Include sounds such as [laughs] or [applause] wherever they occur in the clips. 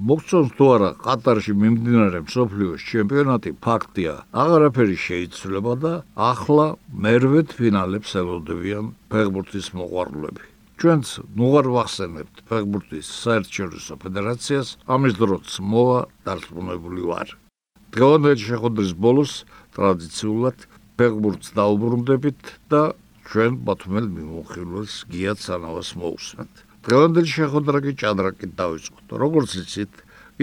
მოგწონს თუ არა ყატარში მიმდინარე მსოფლიოს ჩემპიონატი ფაქტია. აღარაფერი შეიცვლება და ახლა მერვეთ ფინალებს ელოდებიან ფეხბურთის მოყვარულები. ჩვენც ნუღარ ვახსენებთ ფეხბურთის საერთაშორისო ფედერაციას ამის დროც მოვა დარწმუნებული ვარ. დღევანდელი შეხვედრის ბოლოს ტრადიციულად ფეხბურთს დაუბრუნდებით და ჩვენ ბათუმელ მიმოხილველს გიათ სანავას მოусმენთ დღევანდელი შეხვედრა კი ჭადრაკით დავიწყოთ როგორც იცით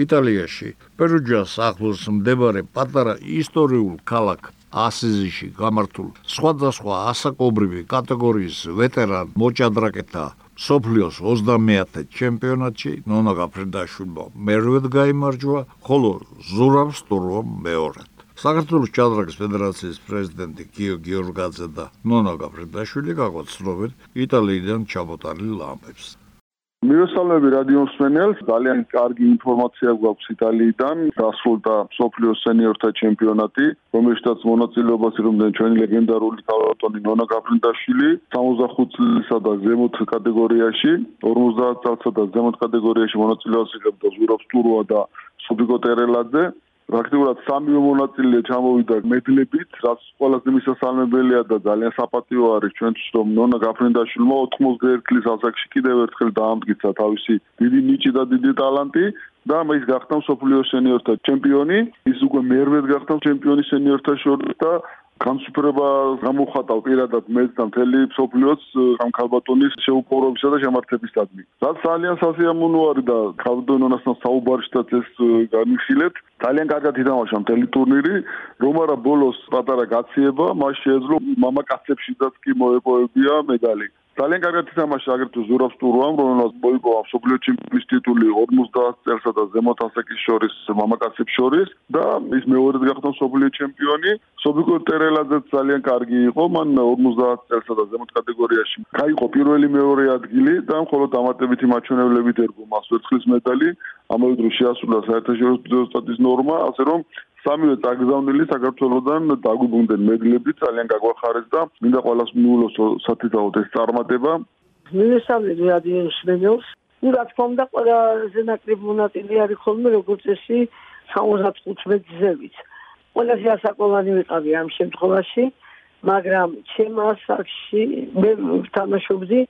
იტალიაში პერუჯას ახლოს მდებარე პატარა ისტორიულ ქალაქ ასიზიში გამართულ სხვადასხვა ასაკობრივი კატეგორიის ვეტერან მოჭადრაკეთა სოფლიოს 30-ე ჩემპიონატში ნონა გაფრინდაშვილმა მერვედ გამარჯვა, ხოლო ზურაბ სტურვამ მეორედ. საქართველოს ჭადრაკის ფედერაციის პრეზიდენტი გიო გიორგაძე და ნონა გაფრინდაშვილი გაგვაცნობენ იტალიიდან ჩამოტანილ ამბებს. მიესალმები რადიო მსმენელს. ძალიან კარგი ინფორმაცია გვაქვს იტალიიდან. დასრულდა სოფლიოს სენიორთა ჩემპიონატი რომელშიც მონაწილეობას იღებდნენ ჩვენი ლეგენდარული კალატონი ნონა გაფრინდაშვილი 65 წლისა და ზემოთ კატეგორიაში 50 წელსა და ზემოთ კატეგორიაში მონაწილეობას იღებდა ზურაბ სტუროა და სუბიკო ტერელაძე პრაქტიკულად სამივე მონაწილე ჩამოვიდა მედლებით, რაც ყველაზე მისასალმებელია და ძალიან საპატიო არის ჩვენთვის, რომ ნონა გაფრინდაშვილმა 91 წლის ასაკში კიდევ ერთხელ დაამტკიცა თავისი დიდი ნიჭი და დიდი ტალანტი და ის გახდა სოფლიო სენიორთა ჩემპიონი, ის უკვე მერვედ გახდა ჩემპიონი სენიორთა შორის და განსუფერება გამოხატავ პირადად მეც და მთელი მსოფლიოს ამ ქალბატონის შეუპოვრობისა და შემართებისადმი. რაც ძალიან სასიამოვნო არის და ქალბატონასთან საუბარშიდაც ეს განიხილეთ. ძალიან კარგად ითამაშა მთელი ტურნირი, რომ არა ბოლოს პატარა გაციება, მას შეეძლო მამაკაცებშიდაც კი მოეპოვებია მედალი. ძალიან კარგად თამაშა აგრეთვე ზურაბ სტურუამ, რომელმაც მოიგოა მსოფლიო ჩემპიონის ტიტული 50 წელსა და ზემო ასაკის შორის მამაკაცებს შორის და ის მეორედ გახდა მსოფლიო ჩემპიონი. სობიკო ტერელაძე ძალიან კარგი იყო, მან 50 წელსა და ზემო კატეგორიაში გაიყო პირველი მეორე ადგილი და მხოლოდ დამატებითი მაჩვენებლებით ერგო მას ვერცხლის მედალი. ამავე დროს შეასრულა საერთაშორისო სტატის ნორმა, ასე რომ სამივე წაგზავნილი საქართველოსდან დაგვიბუნდნენ მედლები ძალიან გაგვახარეს და მინდა ყოველას მიულოს სათითაოდ ეს წარმატება. მინესალმები რადიოს მენელს ну რა თქმა უნდა ყველაზე ნაკლებ მონაწილე არის ხოლმე როგორც ესი 75 ზევით. ყველაზე ასაკოვანი ვიყავი ამ შემთხვევაში მაგრამ ჩემ ასაკში მე თამაშობდი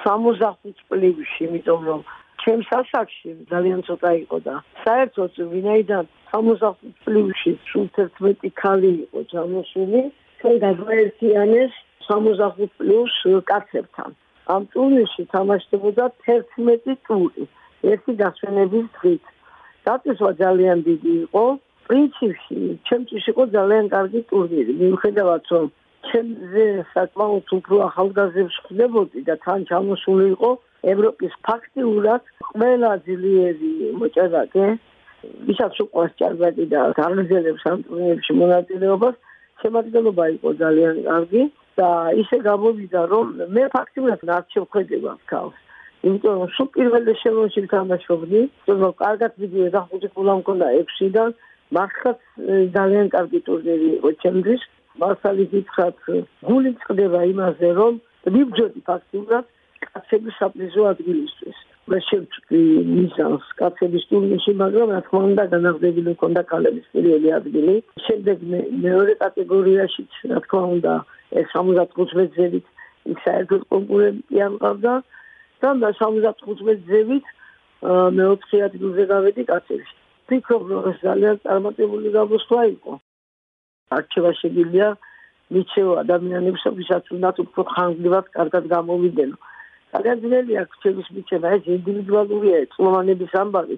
65 პლივში იმიტომ რომ ჩემს ასაკში ძალიან ცოტა იყო და საერთოდ ვინაიდან 65 პლუსში სულ 11 ქალი იყო ჯამოსული ჩვენ გადაერთიანეს 65 პლუს კაცებთან. ამ ტურნირში თამაშდებოდა 11 ტური ერთი დასვენების დღით. დაწესვა ძალიან დიდი იყო. პრინციპში ჩემთვის იყო ძალიან კარგი ტურნირი. მიუხედავად რომ ჩემზე საკმაოდ უფრო ახალგაზრდებს ხდებოდი და თან ჩამოსული იყო ევროპის ფაქტიურად ყველა ძლიერი მოჭადრაკე ვისაც უყვარს ჭარბადი და განზელებს ამ ტურნირებში მონაწილეობას შემადგენლობა იყო ძალიან კარგი და ისე გამოვიდა რომ მე ფაქტიურად არ შევხედება ქალს იმიტომ რომ სულ პირველ შემოში თამაშობდი რომ კარგად ვიდეო და ხუთი ფულა მქონდა 6-დან მართლაც ძალიან კარგი ტურნირი იყო ჩემთვის. მასალი გითხრათ გული წდება იმაზე რომ ვიბჯოდი ფაქტიურად კაცების საპრიზო ადგილისთვის. მე შევჭი მიზანს კაცების ტურნირში, მაგრამ რა თქმა უნდა განაღდებული მქონდა კალების პირველი ადგილი. შემდეგ მე მეორე კატეგორიაში, რა თქმა უნდა, ეს 75 მეტრით ის საერთოდ კონკურენტი ამყავდა და 75 მეტრით მე 4 ადგილზე გავედი კაცებში. ფიქრობ ეს ძალიან წარმატებული გამოსვლა იყო. არჩევა შეგიძლია მიჩეო ადამიანებს, ვისაც უნდა უფრო ხანგრძლივად კარგად გამოვიდენო. ძალიან ძნელია ქცევის მიცემა ეს ინდივიდუალურია წლოვანების ამბავი.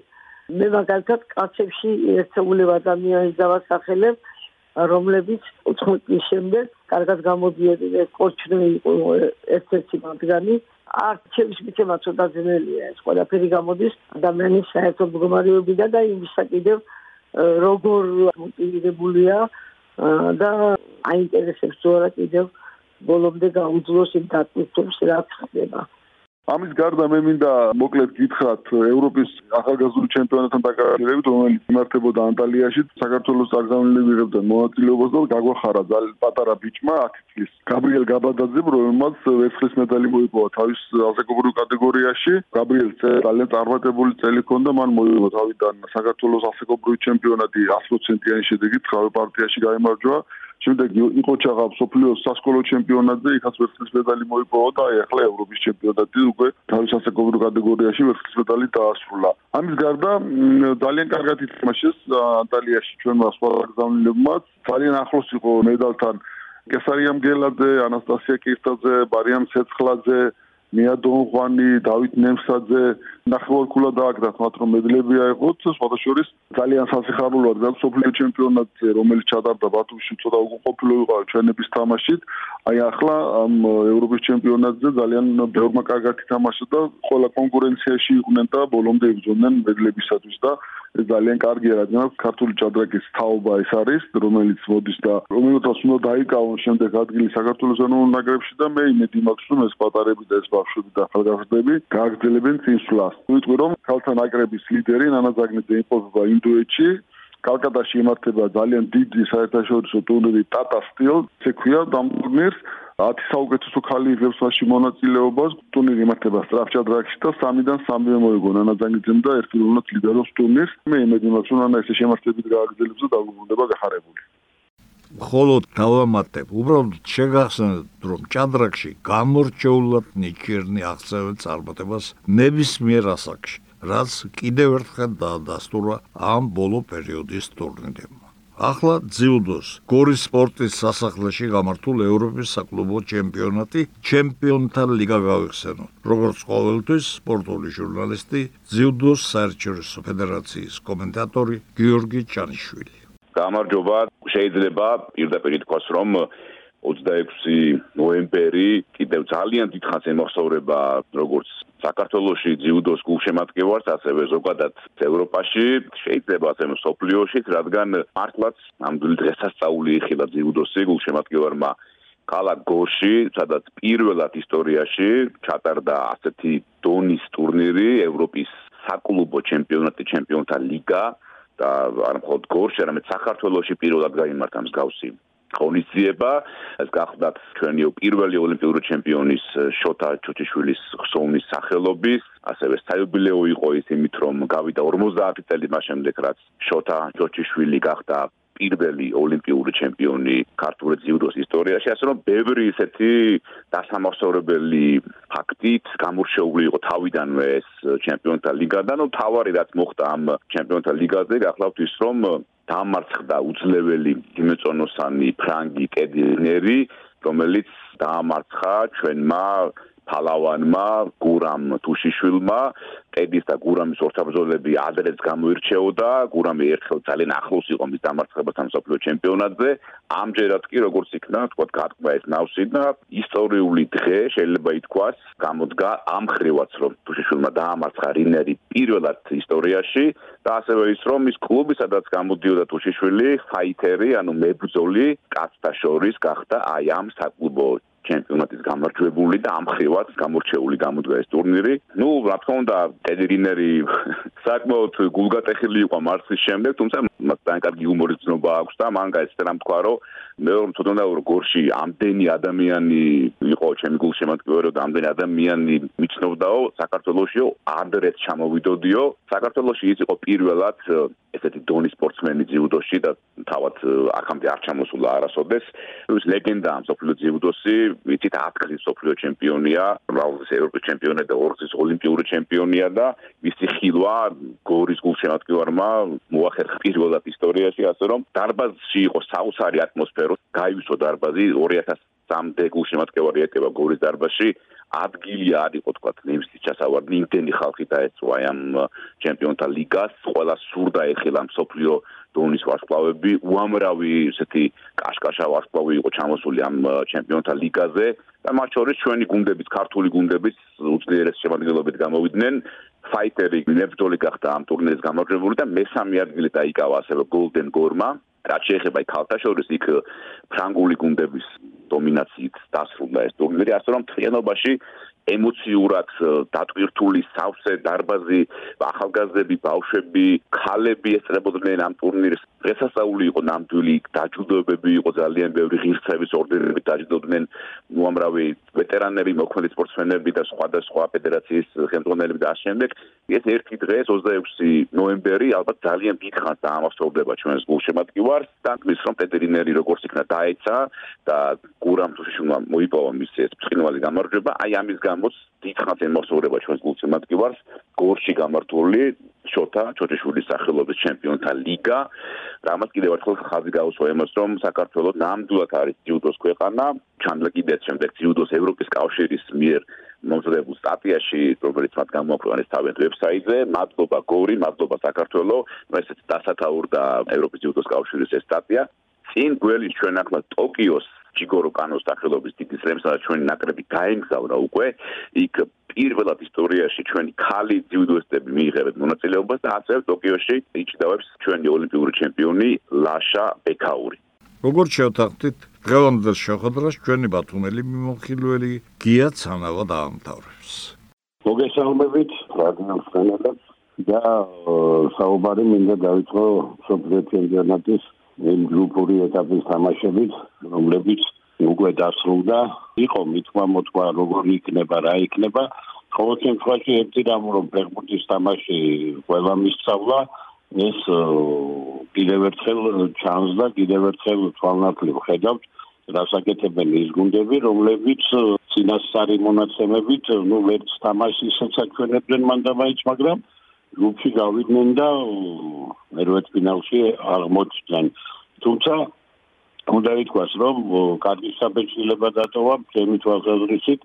მე მაგალითად კაცებში ერთეული ადამიანის დავასახელებ რომლებიც 14 წლის შემდეგ კარგად გამოდიოდნენ კოჩნი იყო ერთ-ერთი მათგანი. არჩევის მიცემა ცოტა ძნელია ეს ყველაფერი გამოდის ადამიანის საერთო მდგომარეობიდან და იმისა კიდევ როგორ მოტივირებულია და აინტერესებს თუ არა კიდევ ბოლომდე გაუძლოს იმ დაწესებს რაც ხდება ამის გარდა მე მინდა მოკლედ გითხრათ ევროპის ახალგაზრდული ჩემპიონატთან დაკავშირებით, რომელიც იმართებოდა ანტალიაში, საქართველოს წაგზავნილი ვიღებდნენ მონაწილეობას და გაგვახარა ძალიან პატარა ბიჭმა 10 წლის გაბრიელ გაბადაძემ, რომელმაც ვერცხლის მედალი მოიპოვა თავის ასაკობრივ კატეგორიაში. გაბრიელ ძალიან წარმატებული წელი ჰქონდა, მან მოიგო თავიდან საქართველოს ასაკობრივი ჩემპიონატი 100%-იანი შედეგით, ხავე პარტიაში გაიმარჯვა. შემდეგ იყო ჩაღა მსოფლიოს სასკოლო ჩემპიონატზე, იქაც ვერცხლის მედალი მოიპოვა და ახლა ევროპის ჩემპიონატი უკვე თავის ასაკობრივ კატეგorიაში ვერცხლის მედალი დაასრულა. ამის გარდა ძალიან კარგად ითამაშეს ანტალიაში ჩვენმა სხვა გზავნილებმა, ძალიან ახლოს იყო მედალთან კესარია მგელაძე, ანასტასია კირთაძე, ბარიან ცეცხლაძე, მეადონღვანი, დავით ნემსაძე, ნახევარკულა დააგდათ მათ რომ მედლები აიღოთ, სხვადასხვა ძალიან სასიხარულოა და სოფლიო ჩემპიონატზე, რომელიც ჩატარდა ბათუმში, ცოტა უკუყოფილო იყო ჩვენების თამაშით. აი ახლა ამ ევროპის ჩემპიონატზე ძალიან ბევრმა კარგად ითამაშა და ყველა კონკურენციაში იყვნენ და ბოლომდე იბრძოდნენ მედლებისათვის და ეს ძალიან კარგია, რადგან ქართული ჭადრაკის თაობა ეს არის, რომელიც მოდის და რომელსაც უნდა დაიკავონ შემდეგ ადგილი საქართველოს ეროვნულ ნაკრებში და მე იმედი მაქვს, რომ ეს პატარები და ეს ბავშვები და ახალგაზრდები გააგრძელებენ წინსვლას. ვიტყვი რომ ქალთა ნაკრების ლიდერი ნანა ზაგნიძე იმპოზება ინდოეთში კალკატაში იმართება ძალიან დიდი საერთაშორისო ტურნირი Tata Steel, ცეკვია ამ ტურნირს 10 საუკეთესო ქალი იღებს მასში მონაწილეობას. ტურნირი იმართება სტრაფჭადრაკში და 3-დან 3-ე მოიგო ნანაძანგიძემ და ერთგულოვნად ლიდერობს ტურნირს. მე იმედი მაქვს, რომ ანა ესე შემართებით გააგრძელებს და დაგვიბრუნდება გახარებული. ხოლო დავამატებ, უბრალოდ შეგახსენებთ, რომ ჭადრაკში გამორჩეულად ნიჭიერნი აღწევენ წარმატებას ნებისმიერ ასაკში, რაც კიდევ ერთხელ დაადასტურა ამ ბოლო პერიოდის ტურნირებმა. ახლა ძიუდოს გორის სპორტის სასახლეში გამართულ ევროპის საკლუბო ჩემპიონატი ჩემპიონთა ლიგა გავიხსენოთ. როგორც ყოველთვის სპორტული ჟურნალისტი ძიუდოს საერთაშორისო ფედერაციის კომენტატორი გიორგი ჩანიშვილი. გამარჯობა, შეიძლება პირდაპირ თქვას, რომ 26 ნოემბერი კიდევ ძალიან დიდხანს ემოხსოვრება როგორც საქართველოსი ძიუდოს გულშემატკივარს, ასევე ზოგადად ევროპაში, შეიძლება ასე სოფლიოში, რადგან მართლაც ნამდვილი დღესასწაული იხილა ძიუდოსი გულშემატკივარმა კალა გორში, სადაც პირველად ისტორიაში ჩატარდა ასეთი დონის ტურნირი, ევროპის საკლუბო ჩემპიონატი, ჩემპიონთა ლიგა და არ მხოლოდ გორში, არამედ საქართველოსი პირველად გამართა მსგავსი ღონისძიება ეს გახლდათ ჩვენი პირველი ოლიმპიური ჩემპიონის შოთა ჩოჩიშვილის ხსოვნის სახელობის. ასევე საიუბილეო იყო ის იმით რომ გავიდა 50 წელი მას შემდეგ რაც შოთა ჩოჩიშვილი გახდა პირველი ოლიმპიური ჩემპიონი ქართული ძიუდოს ისტორიაში, ასე რომ ბევრი ისეთი დასამახსოვრებელი ფაქტით გამორჩეული იყო თავიდანვე ეს ჩემპიონთა ლიგა და ნუ თავარი რაც მოხდა ამ ჩემპიონთა ლიგაზე, გახლავთ ის რომ დაამარცხდა უძლეველი დიმეწონოსანი ფრანგი კედინერი, რომელიც დაამარცხა ჩვენმა ფალავანმა გურამ თუშიშვილმა ტედის და გურამის ორთაბრძოლები ადრეც გამოირჩეოდა. გურამი ერთხელ ძალიან ახლოს იყო მის დამარცხებასთან სოფლიო ჩემპიონატზე. ამჯერად კი როგორც იქნა თქვა გატყვა ეს ნავსი და ისტორიული დღე შეიძლება ითქვას გამოდგა ამ ხრივაც რომ თუშიშვილმა დაამარცხა რინერი პირველად ისტორიაში და ასევე ის რომ ის კლუბი სადაც გამოდიოდა თუშიშვილი ფაიტერი ანუ მებრძოლი კაცთა შორის გახდა აი ამ საკლუბო ჩემპიონატის გამარჯვებული და ამხრივად გამორჩეული გამოდგა ეს ტურნირი. ნუ რა თქმა უნდა, ტედრინერი [laughs] საკმაოდ გულგატეხილი იყო მარცხის შემდეგ, თუმცა მას ძალიან კარგი იუმორის ცნობა აქვს და მან გაეცეთა რამ თქვა, რომ მე რომ თვითონ და გორში ამდენი ადამიანი იყო ჩემი გულშემატკივარი და ამდენი ადამიანი მიცნობდაო საქართველოსიო ადრეც ჩამოვიდოდიო საქართველოსი ის იყო პირველად ესეთი დონის სპორტსმენი ძიუდოში და თავად აქამდე არ ჩამოსულა არასოდეს ის ლეგენდა ამ სოფლიო ძიუდოსი ვიცით 10 კრის სოფლიო ჩემპიონია რაუზის ევროპის ჩემპიონია და ორგზის ოლიმპიური ჩემპიონია და მისი ხილვა გორის გულშემატკივარმა მოახერხა პირველად ისტორიაში ასე რომ დარბაზში იყო საოცარი ატმოსფერო გაივსო დარბაზი 2003 გულშემატკივარი ეკება გორის დარბაზში. ადგილი არ იყო თქვა ნემსის ჩასავარდი იმდენი ხალხი დაეწვა ამ ჩემპიონთა ლიგას ყველა სურდა ეხლა მსოფლიო დონის ვარსკვლავები უამრავი ესეთი კაშკაშა ვარსკვლავი იყო ჩამოსული ამ ჩემპიონთა ლიგაზე და მათ შორის ჩვენი გუნდების ქართული გუნდების უძლიერეს შემადგენლობით გამოვიდნენ. ფაიტერი ნებდოლი გახდა ამ ტურნირის გამარჯვებული და მესამე ადგილი დაიკავა ასევე გოლდენ გორმა რაც შეეხება ქალთა შორის იქ ფრანგული გუნდების დომინაციით დასრულდა ეს ტურნირი ასე რომ თლიანობაში ემოციურად დატვირთული სავსე დარბაზი, ახალგაზრდები, ბავშვები, ქალები ესწრებოდნენ ამ ტურნირს. დღესასწაული იყო ნამდვილი, დაჯილდოებები იყო ძალიან ბევრი ღირსების ორდერები დაჯილდოდნენ. უამრავი ვეტერანები, მოქმედი სპორტსმენები და სხვადასხვა ფედერაციის ხელმძღვანელები და ამავდროულად ეს ერთი დღე 26 ნოემბერი ალბათ ძალიან დიდ ხანს დაამახსოვრდება ჩვენს გულშემატკივარს. და მის რომ პეტერინერი როგორც იქნა დაეცა და გურამ თუშიმა მოიპოვა მის ეს ფრინვალი გამარჯვება აი ამის გამოც დიდხანს ემოციურება ჩვენს გულშემატკივარს გორში გამართული შოთა ჩოჩეშვილის სახელობის ჩემპიონთა ლიგა. რამაც კიდევ ერთხელ ხაზი გაუსვა იმას რომ საქართველოს ნამდვილად არის ჯუდოს ქვეყანა. ჩანდლა კიდეც შემდეგ ჯუდოს ევროპის კავშირის მიერ მომზადებულ სტატიაში რომელიც მათ გამოაქვეყნეს თავიანთ ვებსაიტზე. მადლობა გორი მადლობა საქართველოს ესეც დასათაურდა ევროპის ჯუდოს კავშირის ეს სტატია. წინ გველი ჩვენ ახლა ტოკიოს ჯიგორო კანოს სახელობის დიდი სლემსა და ჩვენი ნაკრები გაემგზავრა უკვე იქ პირველად ისტორიაში ჩვენი ქალი ძიუდოისტები მიიღებენ მონაწილეობას და ასევე ტოკიოში იჭდავებს ჩვენი ოლიმპიური ჩემპიონი ლაშა ბეკაური როგორც შევთანხმდით დღევანდელ შეხვედრას ჩვენი ბათუმელი მიმოხილველი გია ცანავა დაამთავრებს მოგესალმებით რადიო სკანალებს და საუბარი მინდა დაიწყო სოფლიო ჩემპიონატის იმ გრუპური ეტაპის თამაშებით, რომლებიც უკვე დასრულდა, იყო მithმა მოთქვა როგორი იქნება, რა იქნება. ყოველ შემთხვევაში ერთი რამ რომ ფეხბურთის თამაში ყველა მისწავლა, ეს კიდევ ერთხელ ჩანს და კიდევ ერთხელ თვალნათლივ ხედავთ რასაკეთებენ ის გუნდები, რომლებიც წინასწარი მონაცემებით, ну, ვერც თამაშისაც აჩვენებდნენ მანდამაიც, მაგრამ ჯგუფში გავიდნენ და მერვეთ ფინალში აღმოჩნდნენ. თუმცა უნდა ითქვას, რომ კარგი საბეჭდილება დატოვა ჩემი თვალსაზრისით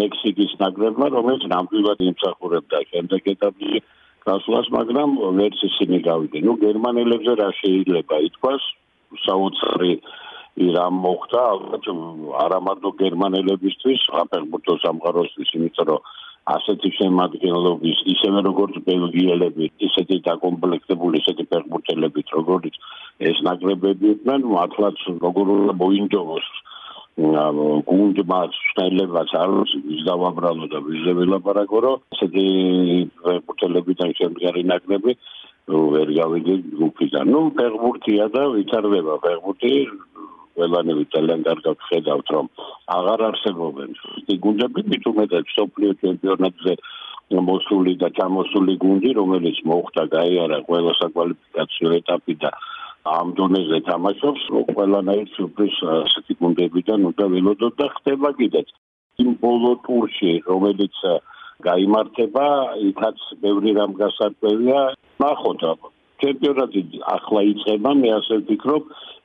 მექსიკის ნაკრებმა, რომელიც ნამდვილად იმსახურებდა შემდეგ ეტაპში გასვლას, მაგრამ ვერც ისინი გავიდნენ. ნუ გერმანელებზე რა შეიძლება ითქვას, საოცარი რამ მოხდა, ალბათ არა მარტო გერმანელებისთვის, აფერბურთო სამყაროსთვის, იმიტომ რომ ასეთი შემადგენლობის ისევე როგორც ბელგიელები, ისეთი დაკომპლექტებული ისეთი ფეხბურთელებით როგორც ეს ნაკრებები იყვნენ, მართლაც როგორ უნდა მოინჯოვოს გუნდმა შეიძლება არის ვის დავაბრალო და ვის ველაპარაკო რომ ესეთი ფეხბურთელებიდან შემდგარი ნაკრები ვერ გავიდი გუფიდან. ნუ ფეხბურთია და ვითარდება ფეხბურთი ყველანები ძალიან კარგად ხედავთ რომ აღარ არსებობენ. ის გუნდები მით უმეტეს სოფლიო ჩემპიონატზე მოსული და ჩამოსული გუნდი რომელიც მოხდა გაიარა ყველა საკვალიფიკაციო ეტაპი და ამ დონეზე თამაშობს ყველანაირ სუპრის ასეთი გუნდებიდან უნდა ველოდოთ და ხდება კიდეც. იმ ბოლო ტურში რომელიც გამართება იქაც ბევრი რამ გასარკვევია ნახოთ ჩემპიონატი ახლა იწყება მე ასე ვფიქრობ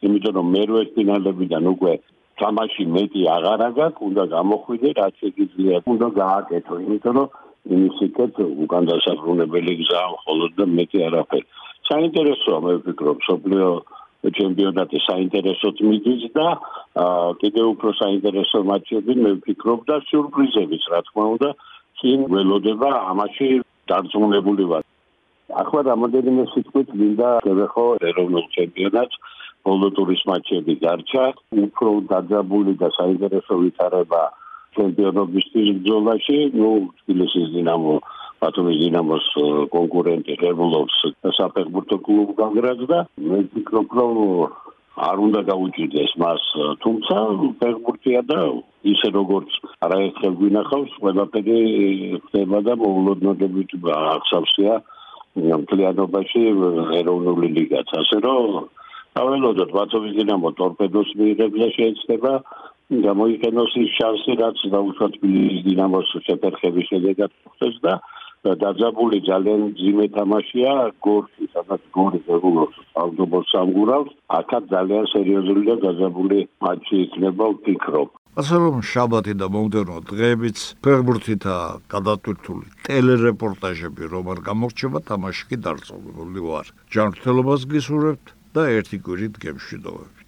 იმიტომ რომ მერვე ფინალებიდან უკვე თამაში მეტი აღარ აქვს უნდა გამოხვიდე რაც შეიძლება უნდა გააკეთო იმიტომ რომ იმისიკეთ უკან დასაბრუნებელი გზა მხოლოდ და მეტი არაფერი. საინტერესოა მე ვფიქრობ სოფლიო ჩემპიონატი საინტერესოდ მიდის და კიდევ უფრო საინტერესო მატჩები მე ვფიქრობ და სიურპრიზებიც რა თქმა უნდა წინ ველოდება ამაში დარწმუნებული ვარ. ახლა რამოდენიმე სიტყვით მინდა შევეხო ეროვნულ ჩემპიონატს ბოლო ტურის მატჩები გარჩა უფრო დაძაბული და საინტერესო ვითარება ჩემპიონობის ბრძოლაში ნუ თბილისის დინამო ბათუმის დინამოს კონკურენტი რევოლოს საფეხბურთო კლუბ გაგრაც და მე ვფიქრობ რომ არ უნდა გაუჭირდეს მას თუმცა ფეხბურთია და ისე როგორც არაერთხელ გვინახავს ყველაფერი ხდება და მოულოდნელობით აღსავსეა მთლიანობაში ეროვნული ლიგაც. ასე რომ აველოდოთ ბათუმის დინამო ტორპედოს მიიღებს და შეიძლება გამოიყენოს ის შანსი რაც დაუშვათ თბილისის დინამოს შეფერხების შედეგად ხდეს და დაძაბული ძალიან ძიმე თამაშია გორში სადაც გორი ზეგულოს ალბათ სამგურავს აქაც ძალიან სერიოზული და დაძაბული მატჩი იქნება ვფიქრობ. ასე რომ შაბათი და მომდევნო დღეებიც ფეხბურთითა გადატვირთული ტელერეპორტაჟები რომ არ გამორჩება თამაში კი დარწმუნებული ვარ. ჯანმრთელობას გისურვებთ და ერთი კვირით გემშვიდობებით